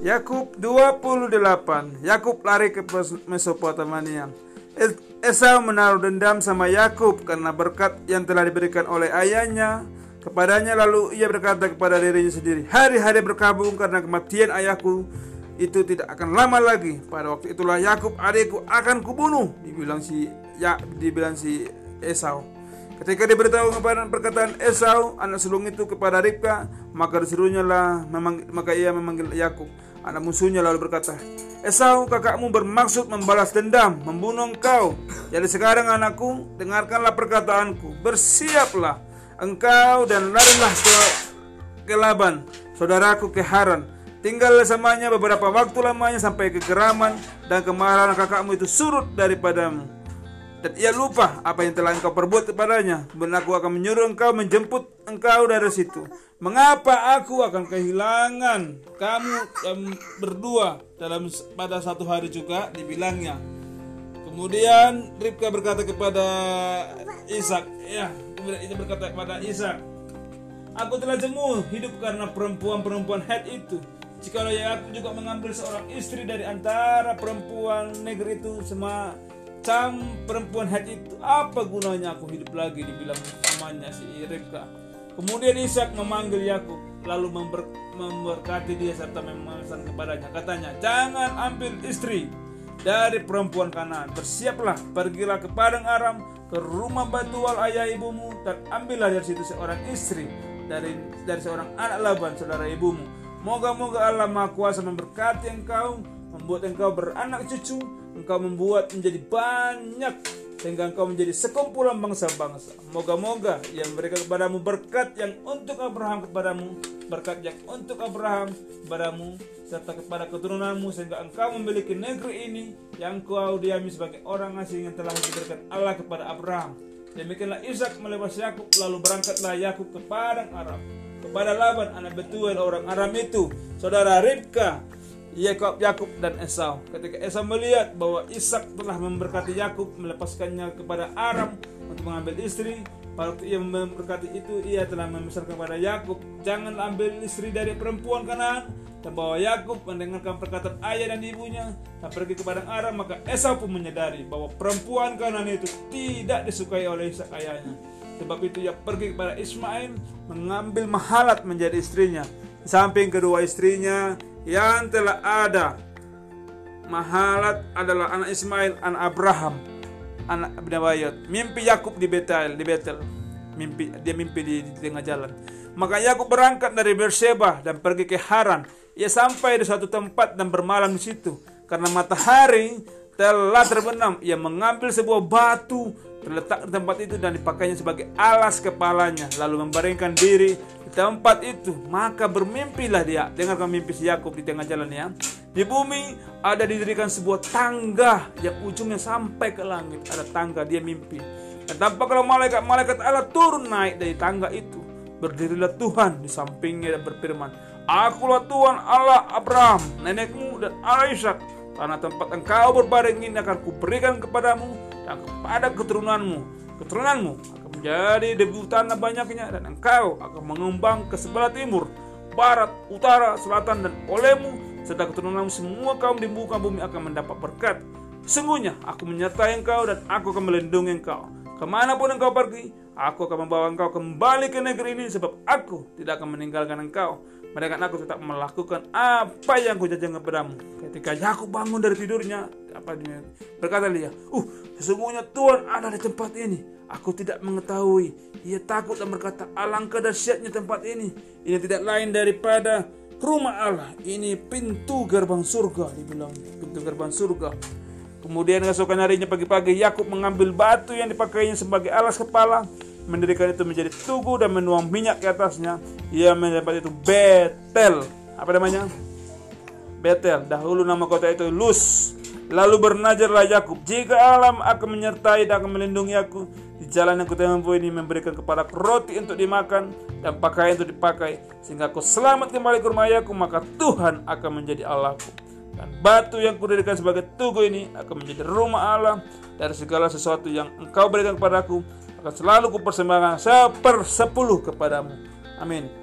Yakub 28 Yakub lari ke Mesopotamia. Esau menaruh dendam sama Yakub karena berkat yang telah diberikan oleh ayahnya kepadanya. Lalu ia berkata kepada dirinya sendiri hari-hari berkabung karena kematian ayahku itu tidak akan lama lagi. Pada waktu itulah Yakub adikku akan kubunuh dibilang si ya dibilang si Esau. Ketika diberitahu kepada perkataan Esau, anak sulung itu kepada Ribka, maka disuruhnya lah, maka ia memanggil Yakub. Anak musuhnya lalu berkata, Esau kakakmu bermaksud membalas dendam, membunuh engkau. Jadi sekarang anakku, dengarkanlah perkataanku, bersiaplah engkau dan larilah ke, ke Laban, saudaraku ke Haran. Tinggal samanya beberapa waktu lamanya sampai ke keraman dan kemarahan kakakmu itu surut daripadamu dan ia lupa apa yang telah engkau perbuat kepadanya. Kemudian aku akan menyuruh engkau menjemput engkau dari situ. Mengapa aku akan kehilangan kamu berdua dalam pada satu hari juga dibilangnya. Kemudian Ribka berkata kepada Ishak, ya, kemudian ia berkata kepada Ishak, Aku telah jemu hidup karena perempuan-perempuan head itu. Jikalau ya aku juga mengambil seorang istri dari antara perempuan negeri itu semua Cam perempuan haji itu apa gunanya aku hidup lagi dibilang namanya si Ribka. Kemudian Ishak memanggil Yakub lalu member, memberkati dia serta memesan kepadanya. Katanya, jangan ambil istri dari perempuan kanan. Bersiaplah, pergilah ke padang Aram, ke rumah batual ayah ibumu dan ambillah dari situ seorang istri dari dari seorang anak Laban saudara ibumu. Moga-moga Allah Maha Kuasa memberkati engkau, membuat engkau beranak cucu engkau membuat menjadi banyak sehingga engkau menjadi sekumpulan bangsa-bangsa. Moga-moga yang memberikan kepadamu berkat yang untuk Abraham kepadamu, berkat yang untuk Abraham kepadamu, serta kepada keturunanmu sehingga engkau memiliki negeri ini yang kau diami sebagai orang asing yang telah diberikan Allah kepada Abraham. Demikianlah Ishak melepas Yakub lalu berangkatlah Yakub ke padang Aram kepada Laban anak Betuel orang Aram itu saudara Ribka Yakob, Yakub dan Esau. Ketika Esau melihat bahwa Ishak telah memberkati Yakub, melepaskannya kepada Aram untuk mengambil istri, waktu ia memberkati itu, ia telah memesan kepada Yakub, jangan ambil istri dari perempuan kanan. Dan bahwa Yakub mendengarkan perkataan ayah dan ibunya dan pergi ke padang Aram, maka Esau pun menyadari bahwa perempuan kanan itu tidak disukai oleh Ishak ayahnya. Sebab itu ia pergi kepada Ismail mengambil mahalat menjadi istrinya. Samping kedua istrinya, yang telah ada Mahalat adalah anak Ismail, anak Abraham, anak Nabayot. Mimpi Yakub di Betel, di Betel. Mimpi dia mimpi di, di tengah jalan. Maka Yakub berangkat dari Beersheba dan pergi ke Haran. Ia sampai di suatu tempat dan bermalam di situ. Karena matahari telah terbenam, ia mengambil sebuah batu terletak di tempat itu dan dipakainya sebagai alas kepalanya lalu membaringkan diri tempat itu. Maka bermimpilah dia. Dengarkan mimpi si Yakub di tengah jalan ya. Di bumi ada didirikan sebuah tangga yang ujungnya sampai ke langit. Ada tangga dia mimpi. Dan tampaklah malaikat-malaikat Allah turun naik dari tangga itu. Berdirilah Tuhan di sampingnya dan berfirman Akulah Tuhan Allah Abraham, nenekmu dan Allah Ishak. Karena tempat engkau berbaring ini akan kuberikan kepadamu dan kepada keturunanmu. Keturunanmu menjadi debu tanah banyaknya dan engkau akan mengembang ke sebelah timur, barat, utara, selatan dan olehmu serta keturunanmu semua kaum di muka bumi akan mendapat berkat. Sungguhnya aku menyertai engkau dan aku akan melindungi engkau. Ke mana pun engkau pergi, aku akan membawa engkau kembali ke negeri ini sebab aku tidak akan meninggalkan engkau. Mereka aku tetap melakukan apa yang kujanjikan kepadamu. Ketika Yakub bangun dari tidurnya, apa dia berkata dia, "Uh, sesungguhnya Tuhan ada di tempat ini. Aku tidak mengetahui." Ia takut dan berkata, "Alangkah dahsyatnya tempat ini. Ini tidak lain daripada rumah Allah. Ini pintu gerbang surga." Dibilang pintu gerbang surga. Kemudian keesokan harinya pagi-pagi Yakub mengambil batu yang dipakainya sebagai alas kepala mendirikan itu menjadi tugu dan menuang minyak ke atasnya. Ia mendapat itu Betel. Apa namanya? Betel. Dahulu nama kota itu Luz. Lalu bernajarlah Yakub, jika alam akan menyertai dan akan melindungi aku di jalan yang kutempuh ini memberikan kepada roti untuk dimakan dan pakaian untuk dipakai sehingga aku selamat kembali ke rumah ayahku maka Tuhan akan menjadi Allahku dan batu yang kudirikan sebagai tugu ini akan menjadi rumah Allah dari segala sesuatu yang engkau berikan kepadaku akan selalu kupersembahkan sepersepuluh kepadamu. Amin.